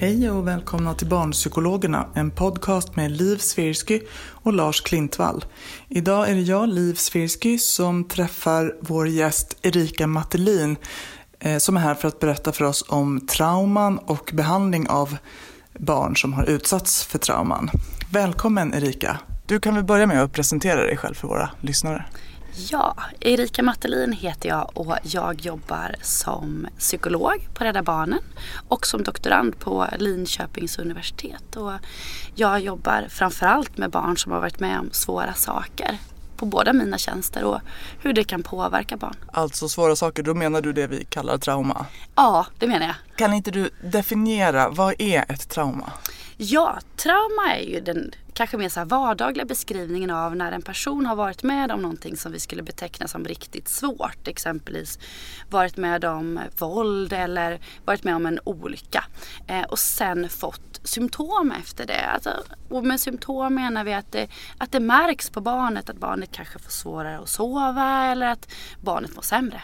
Hej och välkomna till Barnpsykologerna, en podcast med Liv Svirsky och Lars Klintvall. Idag är det jag, Liv Svirsky, som träffar vår gäst Erika Mattelin eh, som är här för att berätta för oss om trauman och behandling av barn som har utsatts för trauman. Välkommen Erika. Du kan väl börja med att presentera dig själv för våra lyssnare. Ja, Erika Mattelin heter jag och jag jobbar som psykolog på Rädda Barnen och som doktorand på Linköpings universitet. Och jag jobbar framförallt med barn som har varit med om svåra saker på båda mina tjänster och hur det kan påverka barn. Alltså svåra saker, då menar du det vi kallar trauma? Ja, det menar jag. Kan inte du definiera, vad är ett trauma? Ja, trauma är ju den kanske mer så vardagliga beskrivningen av när en person har varit med om någonting som vi skulle beteckna som riktigt svårt. Exempelvis varit med om våld eller varit med om en olycka. Eh, och sen fått symptom efter det. Alltså, och med symptom menar vi att det, att det märks på barnet att barnet kanske får svårare att sova eller att barnet mår sämre.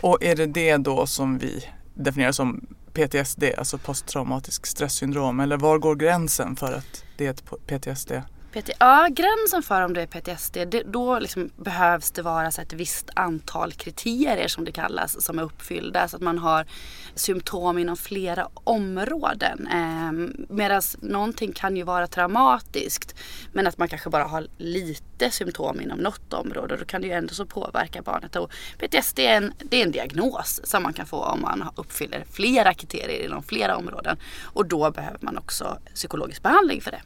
Och är det det då som vi definierar som PTSD, alltså posttraumatisk stresssyndrom? Eller var går gränsen för att det är ett PTSD? PT, ja, gränsen för om det är PTSD, det, då liksom behövs det vara så ett visst antal kriterier som det kallas som är uppfyllda. Så att man har symptom inom flera områden. Eh, Medan någonting kan ju vara traumatiskt men att man kanske bara har lite symptom inom något område. Då kan det ju ändå så påverka barnet. Och PTSD är en, det är en diagnos som man kan få om man uppfyller flera kriterier inom flera områden. Och då behöver man också psykologisk behandling för det.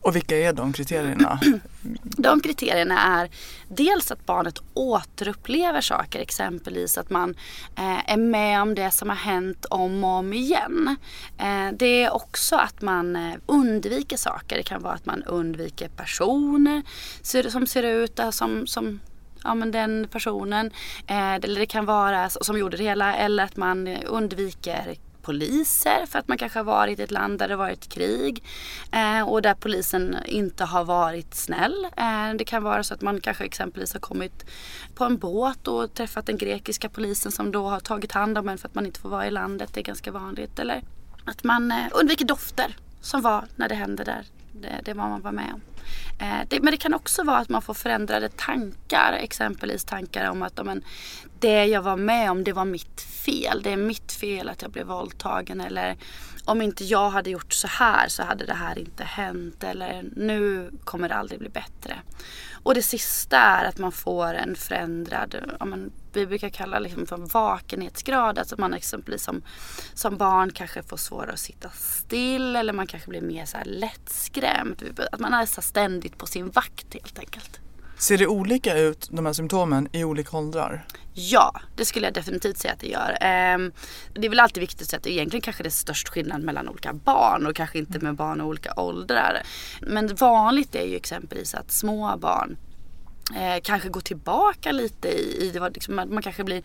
Och vilka är de kriterierna? De kriterierna är dels att barnet återupplever saker, exempelvis att man eh, är med om det som har hänt om och om igen. Eh, det är också att man eh, undviker saker. Det kan vara att man undviker personer som ser ut eh, som, som ja, men den personen. Eh, eller det kan vara som gjorde det hela eller att man eh, undviker poliser för att man kanske har varit i ett land där det varit krig eh, och där polisen inte har varit snäll. Eh, det kan vara så att man kanske exempelvis har kommit på en båt och träffat den grekiska polisen som då har tagit hand om en för att man inte får vara i landet. Det är ganska vanligt. Eller att man eh, undviker dofter som var när det hände där. Det, det var man var med om. Eh, det, men det kan också vara att man får förändrade tankar. Exempelvis tankar om att men, det jag var med om det var mitt fel. Det är mitt fel att jag blev våldtagen. Eller om inte jag hade gjort så här så hade det här inte hänt. Eller nu kommer det aldrig bli bättre. Och det sista är att man får en förändrad, ja, men, vi brukar kalla liksom för vakenhetsgrad. Alltså man exempelvis som, som barn kanske får svårare att sitta still eller man kanske blir mer så här lättskrämd. Att man är så ständigt på sin vakt helt enkelt. Ser det olika ut, de här symptomen, i olika åldrar? Ja, det skulle jag definitivt säga att det gör. Ehm, det är väl alltid viktigt att säga att egentligen kanske det är störst skillnad mellan olika barn och kanske inte med barn i olika åldrar. Men vanligt är ju exempelvis att små barn eh, kanske gå tillbaka lite i, i det var liksom, man kanske blir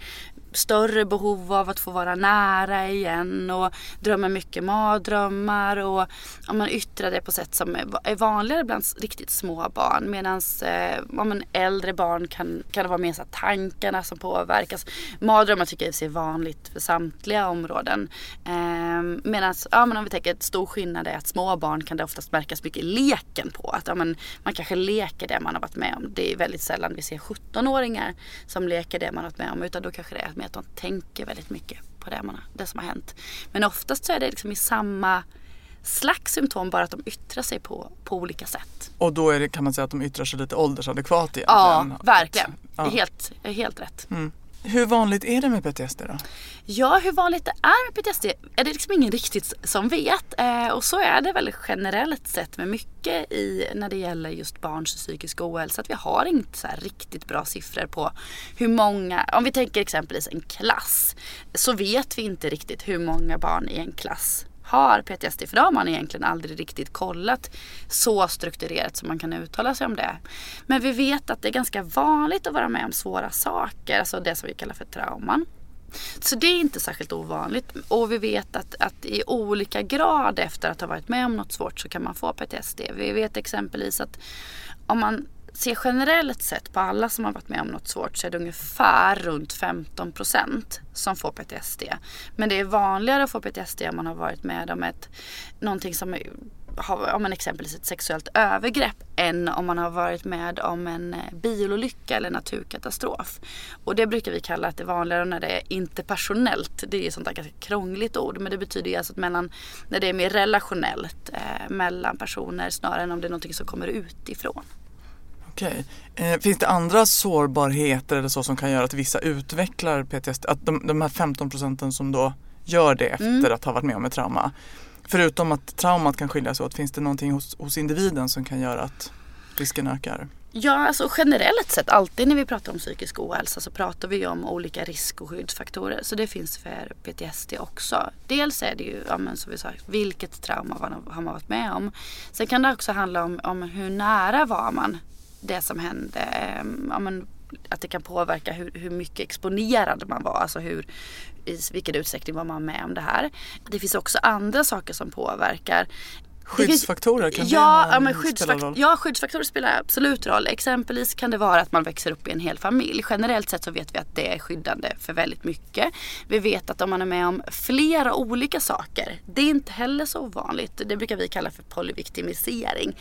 större behov av att få vara nära igen och drömmer mycket mardrömmar och ja, man yttrar det på sätt som är vanligare bland riktigt små barn medan eh, om äldre barn kan, kan det vara mer så tankarna som påverkas. Mardrömmar tycker jag är vanligt för samtliga områden. Eh, medan ja, men om vi tänker att stor skillnad är att små barn kan det oftast märkas mycket i leken på. Att ja, men, man kanske leker det man har varit med om. Det är väldigt sällan vi ser 17-åringar som leker det man har varit med om utan då kanske det är med att de tänker väldigt mycket på det, man, det som har hänt. Men oftast så är det liksom i samma slags symptom bara att de yttrar sig på, på olika sätt. Och då det, kan man säga att de yttrar sig lite åldersadekvat egentligen? Ja, verkligen. Ja. Helt, helt rätt. Mm. Hur vanligt är det med PTSD då? Ja, hur vanligt det är med PTSD är det liksom ingen riktigt som vet. Eh, och så är det väl generellt sett med mycket i, när det gäller just barns psykiska ohälsa. Att vi har inte så riktigt bra siffror på hur många, om vi tänker exempelvis en klass, så vet vi inte riktigt hur många barn i en klass har PTSD. För det har man egentligen aldrig riktigt kollat så strukturerat som man kan uttala sig om det. Men vi vet att det är ganska vanligt att vara med om svåra saker, alltså det som vi kallar för trauman. Så det är inte särskilt ovanligt. Och vi vet att, att i olika grad efter att ha varit med om något svårt så kan man få PTSD. Vi vet exempelvis att om man ser generellt sett på alla som har varit med om något svårt så är det ungefär runt 15 procent som får PTSD. Men det är vanligare att få PTSD om man har varit med om ett, någonting som har, om man exempelvis ett sexuellt övergrepp än om man har varit med om en eh, bilolycka eller naturkatastrof. Och det brukar vi kalla att det är vanligare när det är interpersonellt. Det är ju sånt där ganska krångligt ord men det betyder ju alltså att mellan, när det är mer relationellt eh, mellan personer snarare än om det är någonting som kommer utifrån. Okej. Eh, finns det andra sårbarheter eller så som kan göra att vissa utvecklar PTSD? Att de, de här 15 procenten som då gör det efter Mm. att ha varit med om ett trauma. Förutom att traumat kan skilja sig åt, finns det någonting hos, hos individen som kan göra att risken ökar? Ja, alltså generellt sett alltid när vi pratar om psykisk ohälsa så pratar vi om olika risk och skyddsfaktorer. Så det finns för PTSD också. Dels är det ju, ja, men som vi sa, vilket trauma har man varit med om. Sen kan det också handla om, om hur nära var man det som hände. Ehm, ja, men, att det kan påverka hur, hur mycket exponerad man var. Alltså hur, i vilken utsträckning var man med om det här. Det finns också andra saker som påverkar. Skyddsfaktorer, kan ja, det ja, men spela skyddsfak- roll? ja, skyddsfaktorer spelar absolut roll. Exempelvis kan det vara att man växer upp i en hel familj. Generellt sett så vet vi att det är skyddande för väldigt mycket. Vi vet att om man är med om flera olika saker, det är inte heller så ovanligt. Det brukar vi kalla för polyviktimisering.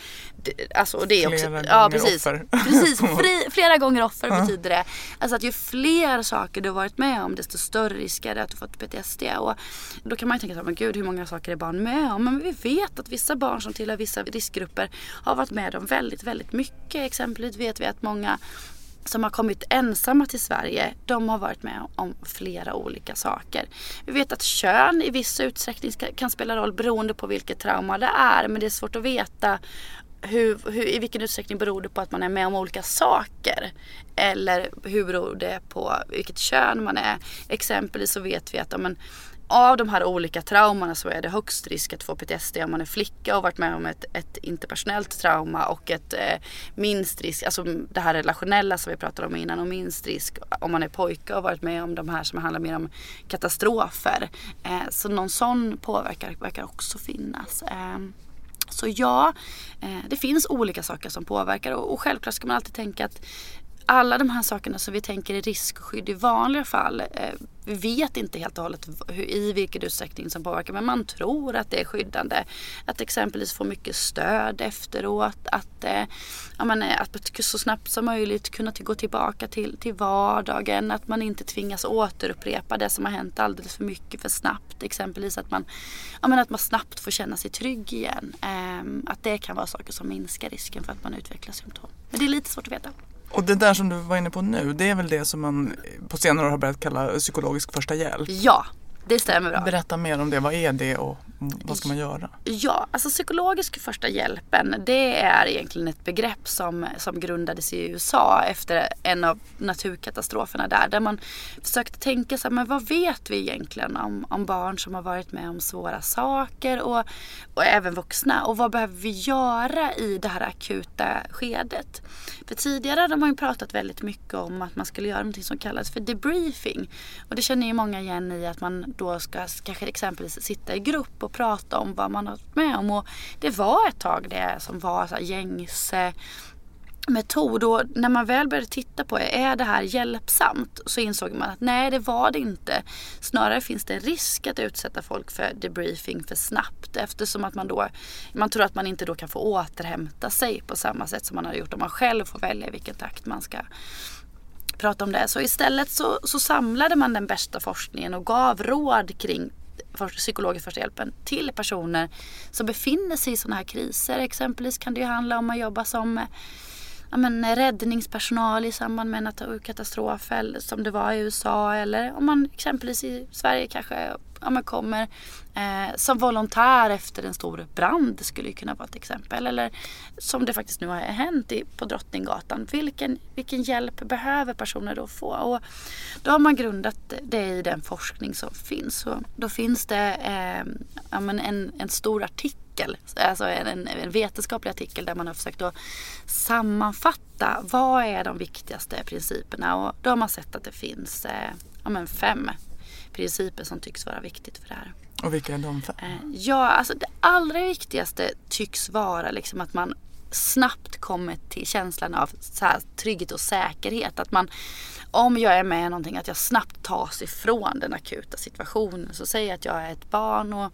Alltså, det är Flera också, ja, gånger precis, offer. precis fri, flera gånger offer betyder det. Alltså att ju fler saker du har varit med om desto större risk är det att du fått PTSD. Och då kan man ju tänka här, men gud hur många saker är barn med om? Men vi vet att vissa barn som tillhör vissa riskgrupper har varit med om väldigt, väldigt mycket. Exempelvis vet vi att många som har kommit ensamma till Sverige, de har varit med om flera olika saker. Vi vet att kön i viss utsträckning kan spela roll beroende på vilket trauma det är. Men det är svårt att veta hur, hur, i vilken utsträckning beror det på att man är med om olika saker? Eller hur beror det på vilket kön man är? Exempelvis så vet vi att ja, men, av de här olika traumorna så är det högst risk att få PTSD om man är flicka och varit med om ett, ett interpersonellt trauma och ett eh, minst risk, alltså det här relationella som vi pratade om innan och minst risk om man är pojke och varit med om de här som handlar mer om katastrofer. Eh, så någon sån påverkan verkar också finnas. Eh, så ja, eh, det finns olika saker som påverkar och självklart ska man alltid tänka att alla de här sakerna som vi tänker är riskskydd i vanliga fall. Eh, vi vet inte helt och hållet hur, i vilken utsträckning som påverkar men man tror att det är skyddande. Att exempelvis få mycket stöd efteråt. Att, eh, ja, men, eh, att så snabbt som möjligt kunna till, gå tillbaka till, till vardagen. Att man inte tvingas återupprepa det som har hänt alldeles för mycket för snabbt. Exempelvis att man, ja, men att man snabbt får känna sig trygg igen. Eh, att det kan vara saker som minskar risken för att man utvecklar symptom. Men det är lite svårt att veta. Och det där som du var inne på nu, det är väl det som man på senare år har börjat kalla psykologisk första hjälp? Ja, det stämmer bra. Berätta mer om det, vad är det och vad ska man göra? Ja, alltså psykologisk första hjälpen det är egentligen ett begrepp som, som grundades i USA efter en av naturkatastroferna där. Där man försökte tänka sig, men vad vet vi egentligen om, om barn som har varit med om svåra saker och, och även vuxna. Och vad behöver vi göra i det här akuta skedet? För tidigare hade man ju pratat väldigt mycket om att man skulle göra något som kallas för debriefing. Och det känner ju många igen i att man då ska kanske exempelvis sitta i grupp och prata om vad man har varit med om. Och det var ett tag det som var så här gängse metod och när man väl började titta på är det här hjälpsamt? Så insåg man att nej det var det inte. Snarare finns det en risk att utsätta folk för debriefing för snabbt eftersom att man då, man tror att man inte då kan få återhämta sig på samma sätt som man har gjort om man själv får välja i vilken takt man ska prata om det. Så istället så, så samlade man den bästa forskningen och gav råd kring psykologisk första hjälpen till personer som befinner sig i sådana här kriser. Exempelvis kan det ju handla om att jobba som ja, men, räddningspersonal i samband med en naturkatastrof eller som det var i USA eller om man exempelvis i Sverige kanske ja, man kommer eh, som volontär efter en stor brand skulle ju kunna vara ett exempel. Eller som det faktiskt nu har hänt i, på Drottninggatan. Vilken, vilken hjälp behöver personer då få? Och då har man grundat det i den forskning som finns. Och då finns det eh, ja, men en, en stor artikel alltså en, en, vetenskaplig artikel där man har försökt att sammanfatta vad är de viktigaste principerna och då har man sett att det finns eh, ja, men fem principer som tycks vara viktigt för det här. Och vilka är de fem? Eh, ja, alltså det allra viktigaste tycks vara liksom att man snabbt kommer till känslan av så här, trygghet och säkerhet. Att man, om jag är med i någonting, att jag snabbt tas ifrån den akuta situationen. Så säg att jag är ett barn och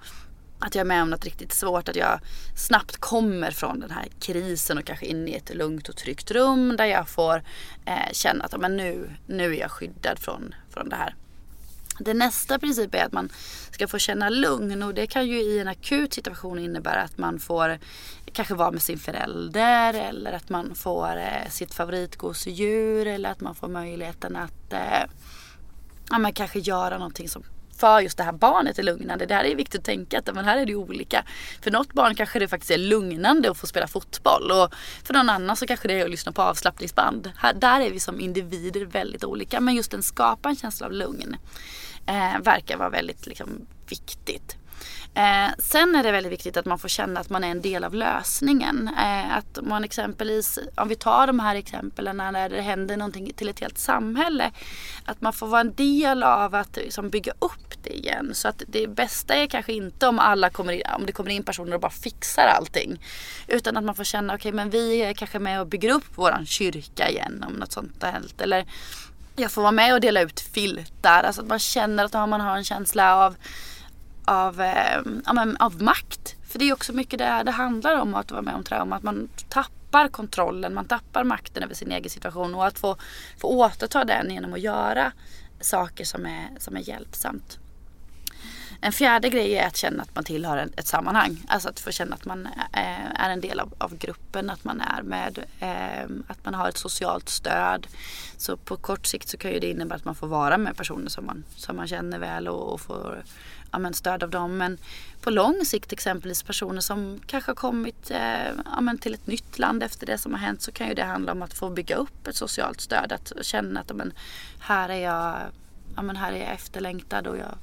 att jag är med om något riktigt svårt, att jag snabbt kommer från den här krisen och kanske in i ett lugnt och tryggt rum där jag får eh, känna att men nu, nu är jag skyddad från, från det här. Det nästa princip är att man ska få känna lugn och det kan ju i en akut situation innebära att man får kanske vara med sin förälder eller att man får eh, sitt favoritgosedjur eller att man får möjligheten att eh, ja, men kanske göra någonting som för just det här barnet är lugnande. Det här är viktigt att tänka att men här är det olika. För något barn kanske det faktiskt är lugnande att få spela fotboll och för någon annan så kanske det är att lyssna på avslappningsband. Här, där är vi som individer väldigt olika men just den skapar en känsla av lugn eh, verkar vara väldigt liksom, viktigt. Eh, sen är det väldigt viktigt att man får känna att man är en del av lösningen. Eh, att man exempelvis, om vi tar de här exemplen när det händer någonting till ett helt samhälle. Att man får vara en del av att liksom, bygga upp det igen. Så att det bästa är kanske inte om alla kommer in, om det kommer in personer och bara fixar allting. Utan att man får känna, okej okay, men vi är kanske med och bygger upp vår kyrka igen om något sånt har hänt. Eller jag får vara med och dela ut filtar. Alltså att man känner att man har en känsla av, av, eh, av makt. För det är också mycket det det handlar om att vara med om trauma. Att man tappar kontrollen, man tappar makten över sin egen situation. Och att få, få återta den genom att göra saker som är, som är hjälpsamt. En fjärde grej är att känna att man tillhör ett sammanhang. Alltså att få känna att man eh, är en del av, av gruppen, att man är med, ehm, att man har ett socialt stöd. Så på kort sikt så kan ju det innebära att man får vara med personer som man, som man känner väl och, och får ja, men stöd av dem. Men på lång sikt exempelvis personer som kanske har kommit eh, ja, men till ett nytt land efter det som har hänt så kan ju det handla om att få bygga upp ett socialt stöd. Att känna att men, här, är jag, ja, men här är jag efterlängtad och jag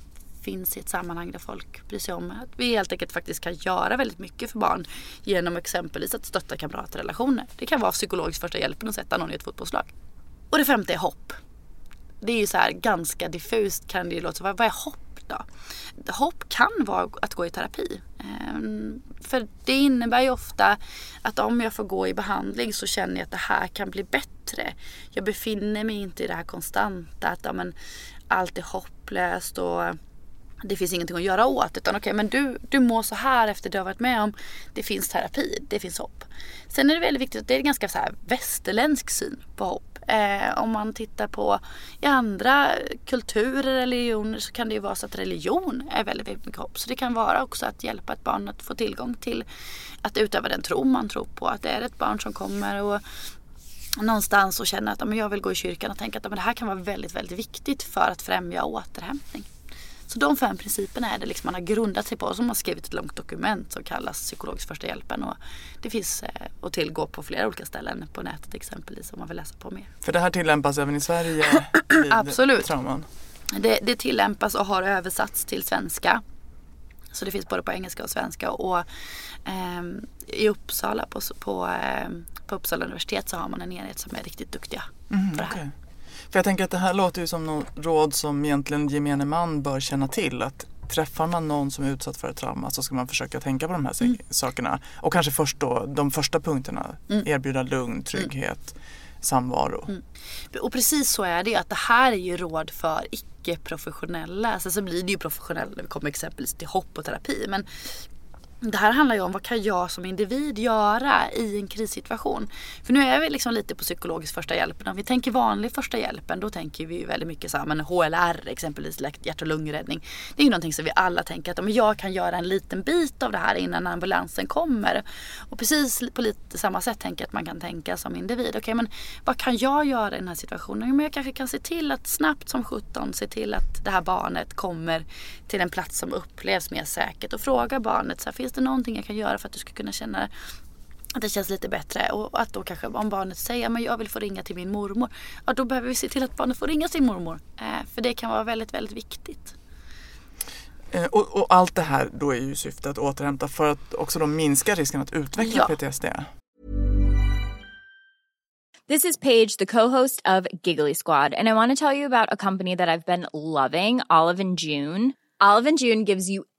finns i ett sammanhang där folk bryr sig om att vi helt enkelt faktiskt kan göra väldigt mycket för barn genom exempelvis att stötta kamratrelationer. Det kan vara psykologisk första hjälpen att sätta någon i ett fotbollslag. Och det femte är hopp. Det är ju så här ganska diffust kan det ju låta. Vad är hopp då? Hopp kan vara att gå i terapi. Ehm, för det innebär ju ofta att om jag får gå i behandling så känner jag att det här kan bli bättre. Jag befinner mig inte i det här konstanta att ja, men, allt är hopplöst och det finns ingenting att göra åt. Utan okej, okay, men du, du mår så här efter det du har varit med om. Det finns terapi, det finns hopp. Sen är det väldigt viktigt, att det är en ganska så här västerländsk syn på hopp. Eh, om man tittar på i andra kulturer, eller religioner så kan det ju vara så att religion är väldigt, väldigt mycket hopp. Så det kan vara också att hjälpa ett barn att få tillgång till att utöva den tro man tror på. Att det är ett barn som kommer och någonstans och känner att jag vill gå i kyrkan och tänka att det här kan vara väldigt, väldigt viktigt för att främja återhämtning. Så de fem principerna är det liksom man har grundat sig på. Och så har skrivit ett långt dokument som kallas psykologisk första hjälpen. Och det finns eh, att tillgå på flera olika ställen på nätet exempelvis om man vill läsa på mer. För det här tillämpas även i Sverige vid Absolut. trauman? Det, det tillämpas och har översatts till svenska. Så det finns både på engelska och svenska. Och eh, i Uppsala på, på, eh, på Uppsala universitet så har man en enhet som är riktigt duktiga mm, på det här. Okay. För jag tänker att det här låter ju som något råd som egentligen gemene man bör känna till. Att träffar man någon som är utsatt för ett trauma så ska man försöka tänka på de här mm. sakerna. Och kanske först då de första punkterna. Mm. Erbjuda lugn, trygghet, mm. samvaro. Mm. Och precis så är det. Att det här är ju råd för icke-professionella. Sen så blir det ju professionella när vi kommer exempelvis till hopp och terapi. Men det här handlar ju om vad kan jag som individ göra i en krissituation. För nu är vi liksom lite på psykologisk första hjälpen. Om vi tänker vanlig första hjälpen då tänker vi väldigt mycket så här, men HLR exempelvis, hjärt och lungräddning. Det är ju någonting som vi alla tänker att om jag kan göra en liten bit av det här innan ambulansen kommer. Och precis på lite samma sätt tänker jag att man kan tänka som individ. Okej okay, men vad kan jag göra i den här situationen? Men jag kanske kan se till att snabbt som 17 se till att det här barnet kommer till en plats som upplevs mer säkert och fråga barnet så här, finns det någonting jag kan göra för att du ska kunna känna att det känns lite bättre och att då kanske om barnet säger att jag vill få ringa till min mormor. Ja då behöver vi se till att barnet får ringa sin mormor. Eh, för det kan vara väldigt, väldigt viktigt. Eh, och, och, allt det här då är ju syftet att återhämta för att också då minska risken att utveckla ja. PTSD. This is Paige, the co-host of Giggly Squad, and I want to tell you about a company that I've been loving, Olive and June. Olive and June gives you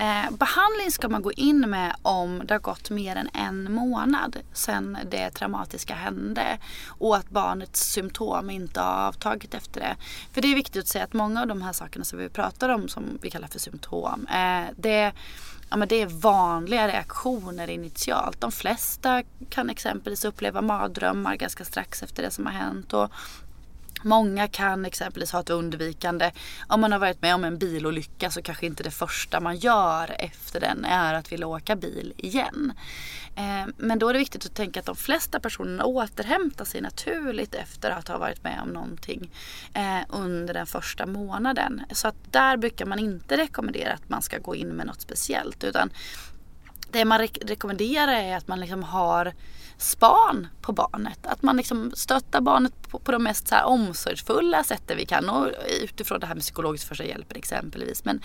Eh, behandling ska man gå in med om det har gått mer än en månad sedan det traumatiska hände och att barnets symptom inte har avtagit efter det. För det är viktigt att säga att många av de här sakerna som vi pratar om som vi kallar för symptom, eh, det Ja, men det är vanliga reaktioner initialt. De flesta kan exempelvis uppleva mardrömmar ganska strax efter det som har hänt. Och Många kan exempelvis ha ett undvikande. Om man har varit med om en bilolycka så kanske inte det första man gör efter den är att vilja åka bil igen. Eh, men då är det viktigt att tänka att de flesta personerna återhämtar sig naturligt efter att ha varit med om någonting eh, under den första månaden. Så att där brukar man inte rekommendera att man ska gå in med något speciellt utan det man rekommenderar är att man liksom har span på barnet. Att man liksom stöttar barnet på, på de mest så här omsorgsfulla sätten vi kan. Och utifrån det här med psykologisk första hjälpen exempelvis. Men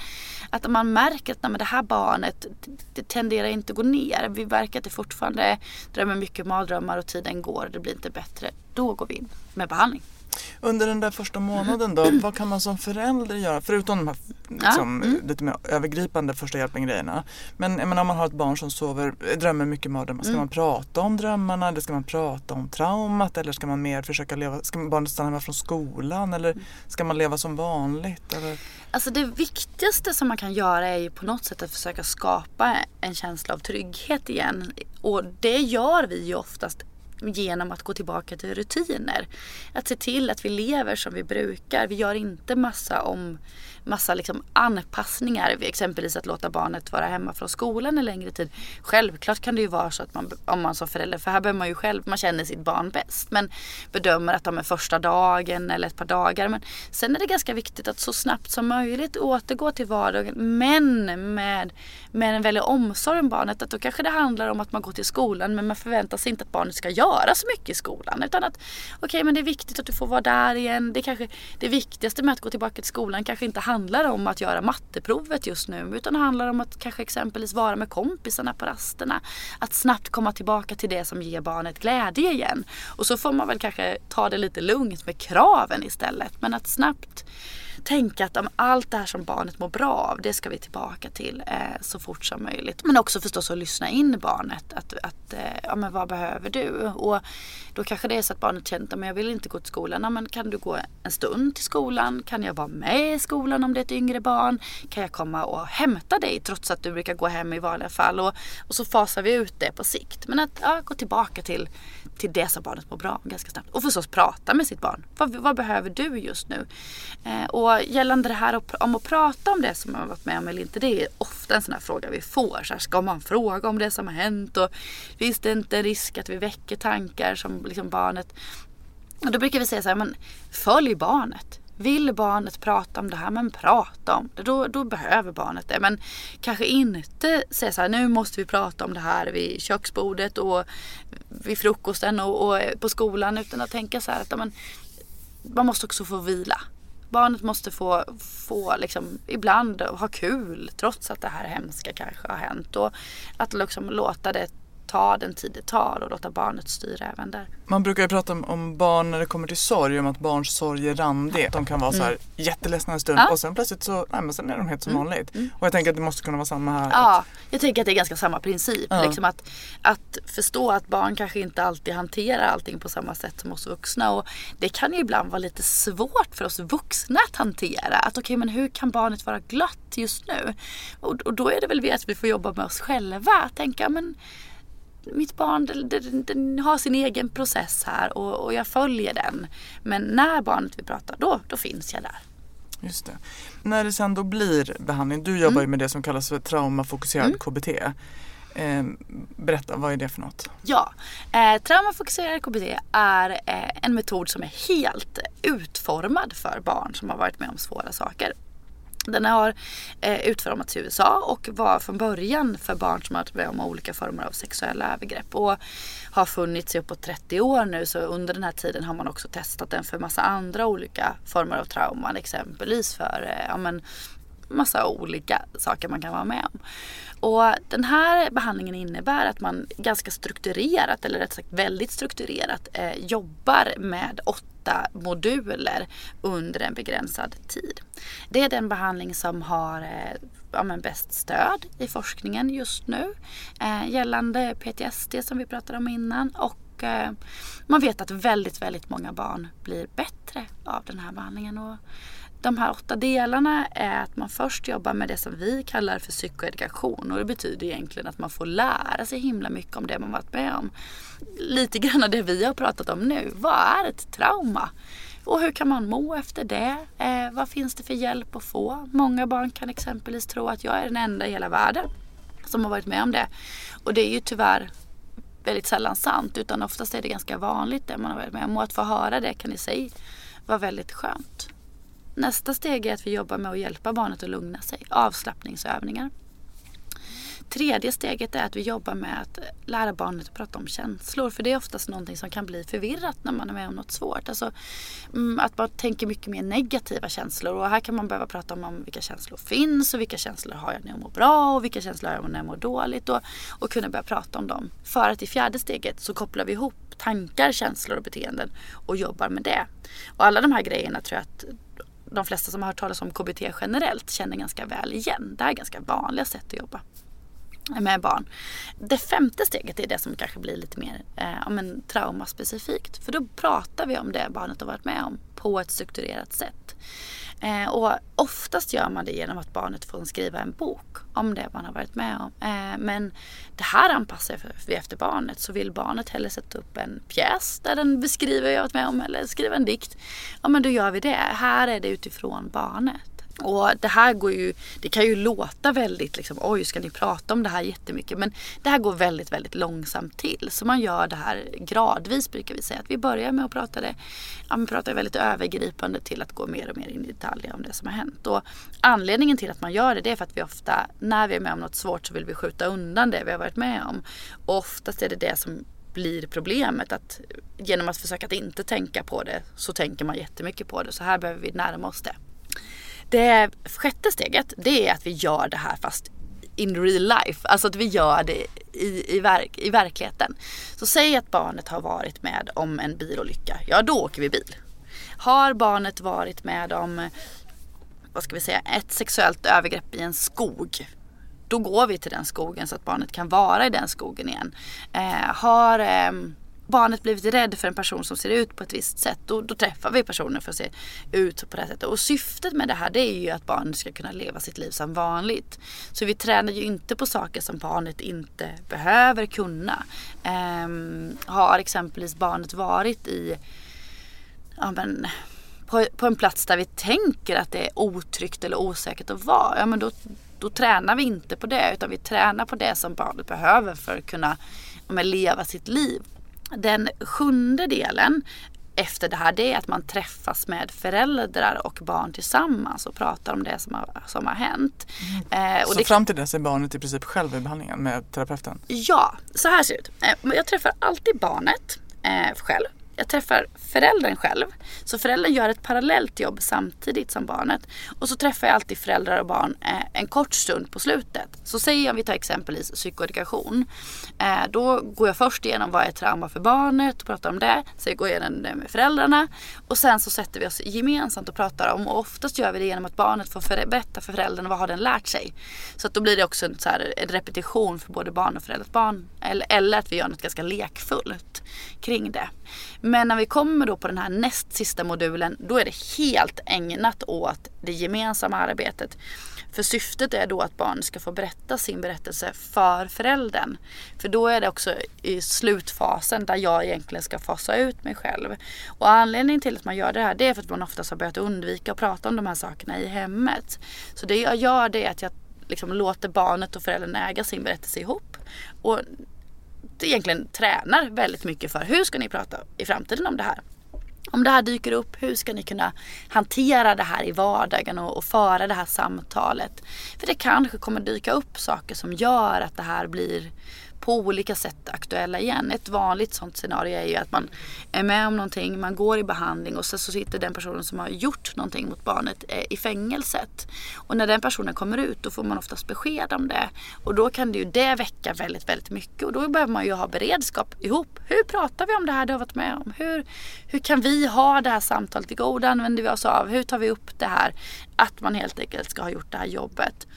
att man märker att nej, det här barnet det tenderar inte att gå ner. Vi verkar att det fortfarande drömmer mycket mardrömmar och tiden går och det blir inte bättre. Då går vi in med behandling. Under den där första månaden då, vad kan man som förälder göra? Förutom de här liksom, ja, mm. lite mer övergripande första hjälpen-grejerna. Men menar, om man har ett barn som sover, drömmer mycket mardrömmar, ska mm. man prata om drömmarna eller ska man prata om traumat eller ska man mer försöka leva, ska barnet stanna hemma från skolan eller mm. ska man leva som vanligt? Eller? Alltså det viktigaste som man kan göra är ju på något sätt att försöka skapa en känsla av trygghet igen. Och det gör vi ju oftast genom att gå tillbaka till rutiner. Att se till att vi lever som vi brukar. Vi gör inte massa om massa liksom anpassningar. Exempelvis att låta barnet vara hemma från skolan en längre tid. Självklart kan det ju vara så att man, om man som förälder, för här behöver man ju själv, man känner sitt barn bäst. Men bedömer att de är första dagen eller ett par dagar. Men sen är det ganska viktigt att så snabbt som möjligt återgå till vardagen. Men med, med en väldig omsorg om barnet. Att då kanske det handlar om att man går till skolan men man förväntar sig inte att barnet ska göra så mycket i skolan. Utan att okej okay, men det är viktigt att du får vara där igen. Det, kanske, det viktigaste med att gå tillbaka till skolan kanske inte handlar handlar om att göra matteprovet just nu utan det handlar om att kanske exempelvis vara med kompisarna på rasterna. Att snabbt komma tillbaka till det som ger barnet glädje igen. Och så får man väl kanske ta det lite lugnt med kraven istället. Men att snabbt tänka att om allt det här som barnet mår bra av, det ska vi tillbaka till eh, så fort som möjligt. Men också förstås att lyssna in barnet. Att, att eh, ja men vad behöver du? Och då kanske det är så att barnet känner att jag vill inte gå till skolan. Ja, men kan du gå en stund till skolan? Kan jag vara med i skolan om det är ett yngre barn? Kan jag komma och hämta dig trots att du brukar gå hem i vanliga fall? Och, och så fasar vi ut det på sikt. Men att ja, gå tillbaka till till det som barnet mår bra av ganska snabbt. Och förstås prata med sitt barn. Vad, vad behöver du just nu? Eh, och gällande det här om att prata om det som man har varit med om eller inte. Det är ofta en sån här fråga vi får. Så här, ska man fråga om det som har hänt? Och finns det inte en risk att vi väcker tankar som liksom barnet... Och då brukar vi säga så här, men följ barnet. Vill barnet prata om det här, men prata om det. Då, då behöver barnet det. Men kanske inte säga så här, nu måste vi prata om det här vid köksbordet och vid frukosten och, och på skolan. Utan att tänka så här att men, man måste också få vila. Barnet måste få, få liksom, ibland ha kul trots att det här hemska kanske har hänt. Och att liksom låta det ta den tid det tar och låta barnet styra även där. Man brukar ju prata om, om barn när det kommer till sorg, om att barns sorg är randig. De kan vara mm. så här jätteledsna en stund ja. och sen plötsligt så nej, men sen är de helt som mm. vanligt. Mm. Och jag tänker att det måste kunna vara samma här. Ja, att... jag tänker att det är ganska samma princip. Ja. Liksom att, att förstå att barn kanske inte alltid hanterar allting på samma sätt som oss vuxna. Och det kan ju ibland vara lite svårt för oss vuxna att hantera. Att okej, okay, men hur kan barnet vara glatt just nu? Och, och då är det väl vi att vi får jobba med oss själva. Att tänka, men mitt barn den, den, har sin egen process här och, och, jag följer den. Men när barnet vill prata, då, då finns jag där. Just det. När det sen då blir behandling, du jobbar mm. ju med det som kallas för traumafokuserad mm. KBT. Eh, berätta, vad är det för något? Ja, eh, traumafokuserad KBT är eh, en metod som är helt utformad för barn som har varit med om svåra saker. Den har eh, utformats i USA och var från början för barn som har varit med om olika former av sexuella övergrepp. Och har funnits i uppåt 30 år nu så under den här tiden har man också testat den för massa andra olika former av trauman. Exempelvis för eh, ja, men, massa olika saker man kan vara med om. Och den här behandlingen innebär att man ganska strukturerat, eller rätt sagt väldigt strukturerat, eh, jobbar med åtta moduler under en begränsad tid. Det är den behandling som har eh, ja, men bäst stöd i forskningen just nu eh, gällande PTSD som vi pratade om innan och eh, man vet att väldigt, väldigt många barn blir bättre av den här behandlingen. Och de här åtta delarna är att man först jobbar med det som vi kallar för psykoedukation och det betyder egentligen att man får lära sig himla mycket om det man varit med om. Lite grann av det vi har pratat om nu. Vad är ett trauma? Och hur kan man må efter det? Eh, vad finns det för hjälp att få? Många barn kan exempelvis tro att jag är den enda i hela världen som har varit med om det. Och det är ju tyvärr väldigt sällan sant utan oftast är det ganska vanligt det man har varit med om. Och att få höra det kan i sig vara väldigt skönt. Nästa steg är att vi jobbar med att hjälpa barnet att lugna sig. Avslappningsövningar. Tredje steget är att vi jobbar med att lära barnet att prata om känslor. För det är oftast någonting som kan bli förvirrat när man är med om något svårt. Alltså, mm, att man tänker mycket mer negativa känslor. Och här kan man behöva prata om, om vilka känslor finns och vilka känslor har jag när jag mår bra och vilka känslor har jag när jag mår dåligt. Och, och kunna börja prata om dem. För att i fjärde steget så kopplar vi ihop tankar, känslor och beteenden och jobbar med det. Och alla de här grejerna tror jag att de flesta som har hört talas om KBT generellt känner ganska väl igen. Det här är ganska vanliga sätt att jobba med barn. Det femte steget är det som kanske blir lite mer eh, men, traumaspecifikt. För då pratar vi om det barnet har varit med om på ett strukturerat sätt. Eh, och oftast gör man det genom att barnet får skriva en bok om det man har varit med om. Eh, men det här anpassar vi efter barnet. Så vill barnet hellre sätta upp en pjäs där den beskriver vad jag har varit med om eller skriva en dikt. Ja men då gör vi det. Här är det utifrån barnet. Och det här går ju, det kan ju låta väldigt liksom, oj ska ni prata om det här jättemycket. Men det här går väldigt, väldigt långsamt till. Så man gör det här gradvis brukar vi säga. Att vi börjar med att prata det, ja, man pratar väldigt övergripande till att gå mer och mer in i detaljer om det som har hänt. Och anledningen till att man gör det, det är för att vi ofta, när vi är med om något svårt så vill vi skjuta undan det vi har varit med om. Och oftast är det det som blir problemet. Att genom att försöka att inte tänka på det så tänker man jättemycket på det. Så här behöver vi närma oss det det sjätte steget det är att vi gör det här fast in real life. Alltså att vi gör det i, i, verk, i verkligheten. Så säg att barnet har varit med om en bilolycka. Ja då åker vi bil. Har barnet varit med om vad ska vi säga, ett sexuellt övergrepp i en skog. Då går vi till den skogen så att barnet kan vara i den skogen igen. Eh, har eh, barnet blivit rädd för en person som ser ut på ett visst sätt då, då träffar vi personen för att se ut på det här sättet. Och syftet med det här det är ju att barnet ska kunna leva sitt liv som vanligt. Så vi tränar ju inte på saker som barnet inte behöver kunna. Um, har exempelvis barnet varit i ja, men, på, på en plats där vi tänker att det är otryggt eller osäkert att vara. Ja, men då, då tränar vi inte på det utan vi tränar på det som barnet behöver för att kunna men, leva sitt liv den sjunde delen efter det här det är att man träffas med föräldrar och barn tillsammans och pratar om det som har, som har hänt. Mm. Eh, så det, fram till dess är barnet i princip själv i behandlingen med terapeuten? Ja, så här ser det ut. Eh, jag träffar alltid barnet eh, själv jag träffar föräldern själv. Så föräldern gör ett parallellt jobb samtidigt som barnet. Och så träffar jag alltid föräldrar och barn eh, en kort stund på slutet. Så säg om vi tar exempelvis psykoedukation. Eh, då går jag först igenom vad är trauma för barnet och pratar om det. Sen går jag igenom det med föräldrarna. Och sen så sätter vi oss gemensamt och pratar om och oftast gör vi det genom att barnet får för, berätta för föräldern vad har den lärt sig. Så att då blir det också en, så här, en repetition för både barn och föräldrar. Barn, eller, eller att vi gör något ganska lekfullt kring det. Men när vi kommer då på den här näst sista modulen då är det helt ägnat åt det gemensamma arbetet. För syftet är då att barnet ska få berätta sin berättelse för föräldern. För då är det också i slutfasen där jag egentligen ska fasa ut mig själv. Och anledningen till att man gör det här det är för att man oftast har börjat undvika att prata om de här sakerna i hemmet. Så det jag gör det är att jag liksom låter barnet och föräldern äga sin berättelse ihop. Och egentligen tränar väldigt mycket för hur ska ni prata i framtiden om det här? Om det här dyker upp, hur ska ni kunna hantera det här i vardagen och, och föra det här samtalet? För det kanske kommer dyka upp saker som gör att det här blir på olika sätt aktuella igen. Ett vanligt sånt scenario är ju att man är med om någonting, man går i behandling och sen så sitter den personen som har gjort någonting mot barnet eh, i fängelset. Och när den personen kommer ut då får man oftast besked om det. Och då kan det ju det väcka väldigt, väldigt mycket. Och då behöver man ju ha beredskap ihop. Hur pratar vi om det här du har varit med om? Hur, hur kan vi ha det här samtalet? Vilka ord använder vi oss av? Hur tar vi upp det här? Att man helt enkelt ska ha gjort det här jobbet.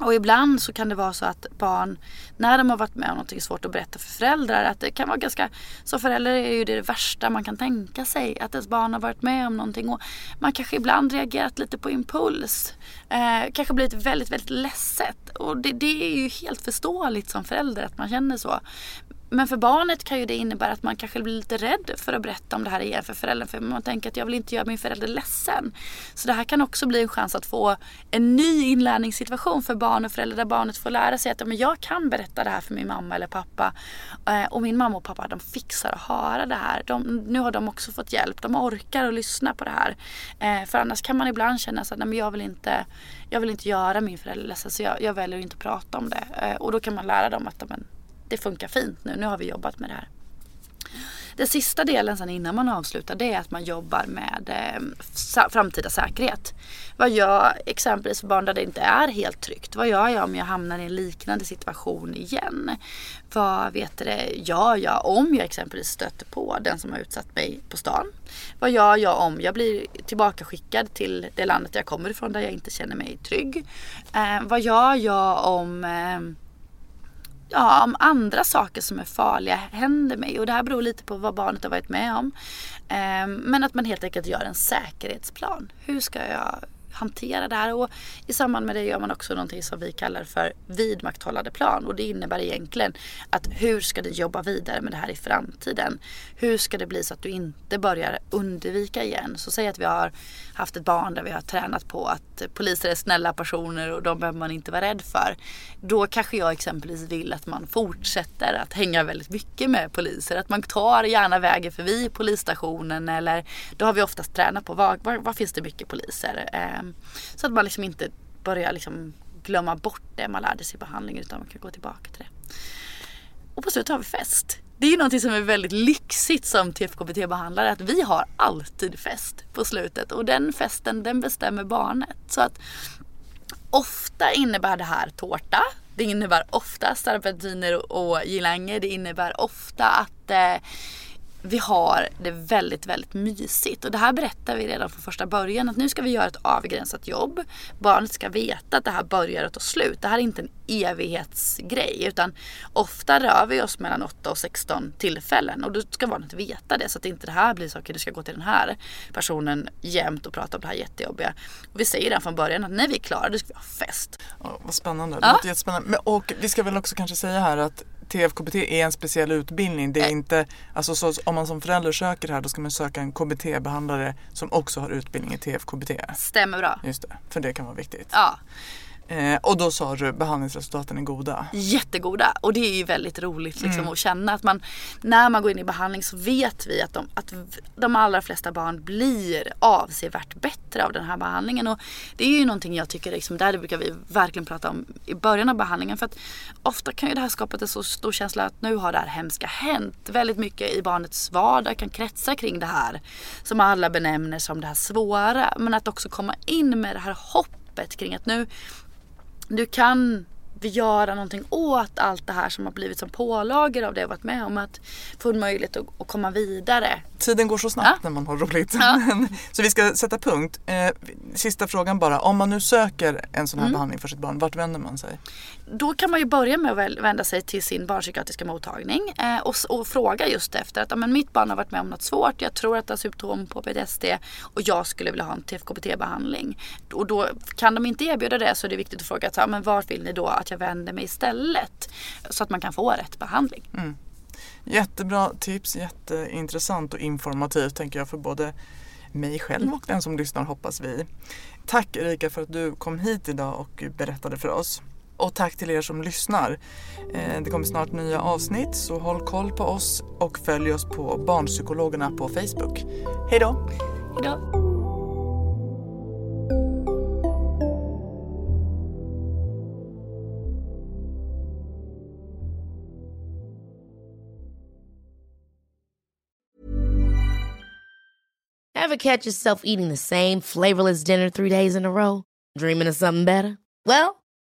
Och ibland så kan det vara så att barn, när de har varit med om någonting svårt att berätta för föräldrar, att det kan vara ganska, som förälder är ju det, det värsta man kan tänka sig, att ens barn har varit med om någonting och man kanske ibland reagerat lite på impuls. Eh, kanske blivit väldigt, väldigt ledset och det, det är ju helt förståeligt som förälder att man känner så. Men för barnet kan ju det innebära att man kanske blir lite rädd för att berätta om det här igen för föräldern. För man tänker att jag vill inte göra min förälder ledsen. Så det här kan också bli en chans att få en ny inlärningssituation för barn och föräldrar. Där barnet får lära sig att men jag kan berätta det här för min mamma eller pappa. Eh, och min mamma och pappa de fixar att höra det här. De, nu har de också fått hjälp. De orkar att lyssna på det här. Eh, för annars kan man ibland känna att jag vill inte jag vill inte göra min förälder ledsen så jag, jag väljer att inte prata om det. Eh, och då kan man lära dem att men, det funkar fint nu. Nu har vi jobbat med det här. Den sista delen sen innan man avslutar det är att man jobbar med eh, framtida säkerhet. Vad gör exempelvis för barn där det inte är helt tryggt? Vad gör jag om jag hamnar i en liknande situation igen? Vad vet det, gör jag om jag exempelvis stöter på den som har utsatt mig på stan? Vad gör jag om jag blir tillbakaskickad till det landet jag kommer ifrån där jag inte känner mig trygg? Eh, vad gör jag om eh, ja, om andra saker som är farliga händer mig. Och det här beror lite på vad barnet har varit med om. Eh, men att man helt enkelt gör en säkerhetsplan. Hur ska jag hantera det här. Och I samband med det gör man också någonting som vi kallar för vidmakthållande plan. Och det innebär egentligen att hur ska du jobba vidare med det här i framtiden? Hur ska det bli så att du inte börjar undvika igen? Så säg att vi har haft ett barn där vi har tränat på att poliser är snälla personer och de behöver man inte vara rädd för. Då kanske jag exempelvis vill att man fortsätter att hänga väldigt mycket med poliser. Att man tar gärna vägen förbi polisstationen eller då har vi oftast tränat på var, var, var finns det mycket poliser. Eh, Ehm, så att man liksom inte börjar liksom glömma bort det man lärde sig i behandlingen utan man kan gå tillbaka till det. Och på slutet har vi fest. Det är ju någonting som är väldigt lyxigt som TFKBT-behandlare att vi har alltid fest på slutet och den festen den bestämmer barnet. Så att ofta innebär det här tårta. Det innebär ofta serpentiner och girlanger. Det innebär ofta att eh, vi har det väldigt, väldigt mysigt. Och det här berättar vi redan från första början att nu ska vi göra ett avgränsat jobb. Barnet ska veta att det här börjar och tar slut. Det här är inte en evighetsgrej utan ofta rör vi oss mellan 8 och 16 tillfällen och då ska barnet veta det så att inte det här blir okay, du ska gå till den här personen jämt och prata om det här jättejobbiga. Och vi säger redan från början att när vi är klara då ska vi ha fest. Ja, vad spännande, det ja. låter jättespännande. Men, och vi ska väl också kanske säga här att TFKBT är en speciell utbildning. Det är inte, alltså så, om man som förälder söker här då ska man söka en KBT-behandlare som också har utbildning i TFKBT. Stämmer bra. Just det, för det kan vara viktigt. Ja. Eh, och då sa du behandlingsresultaten är goda? Jättegoda och det är ju väldigt roligt liksom, mm. att känna att man när man går in i behandling så vet vi att de, att de allra flesta barn blir avsevärt bättre av den här behandlingen. Och det är ju någonting jag tycker, liksom, där brukar vi verkligen prata om i början av behandlingen. För att ofta kan ju det här skapa en så stor känsla att nu har det här hemska hänt. Väldigt mycket i barnets vardag kan kretsa kring det här som alla benämner som det här svåra. Men att också komma in med det här hoppet kring att nu du kan göra någonting åt allt det här som har blivit som pålagor av det jag varit med om. Att få en möjlighet att, att komma vidare. Tiden går så snabbt ja. när man har roligt. Ja. så vi ska sätta punkt. Eh, sista frågan bara. Om man nu söker en sån här mm. behandling för sitt barn, vart vänder man sig? Då kan man ju börja med att vända sig till sin barnpsykiatriska mottagning eh, och, och, fråga just efter att men mitt barn har varit med om något svårt. Jag tror att det har symptom på PTSD och jag skulle vilja ha en TFKBT-behandling. Och då kan de inte erbjuda det så är det viktigt att fråga att, men vart vill ni då att jag vänder mig istället? Så att man kan få rätt behandling. Mm. Jättebra tips, jätteintressant och informativt tänker jag för både mig själv och den som lyssnar hoppas vi. Tack Erika för att du kom hit idag och berättade för oss. Och tack till er som lyssnar. Eh, det kommer snart nya avsnitt så håll koll på oss och följ oss på Barnpsykologerna på Facebook. Hej då! Hej då! Ever catch yourself eating the same flavorless dinner three days in a row? Dreaming of something better? Well,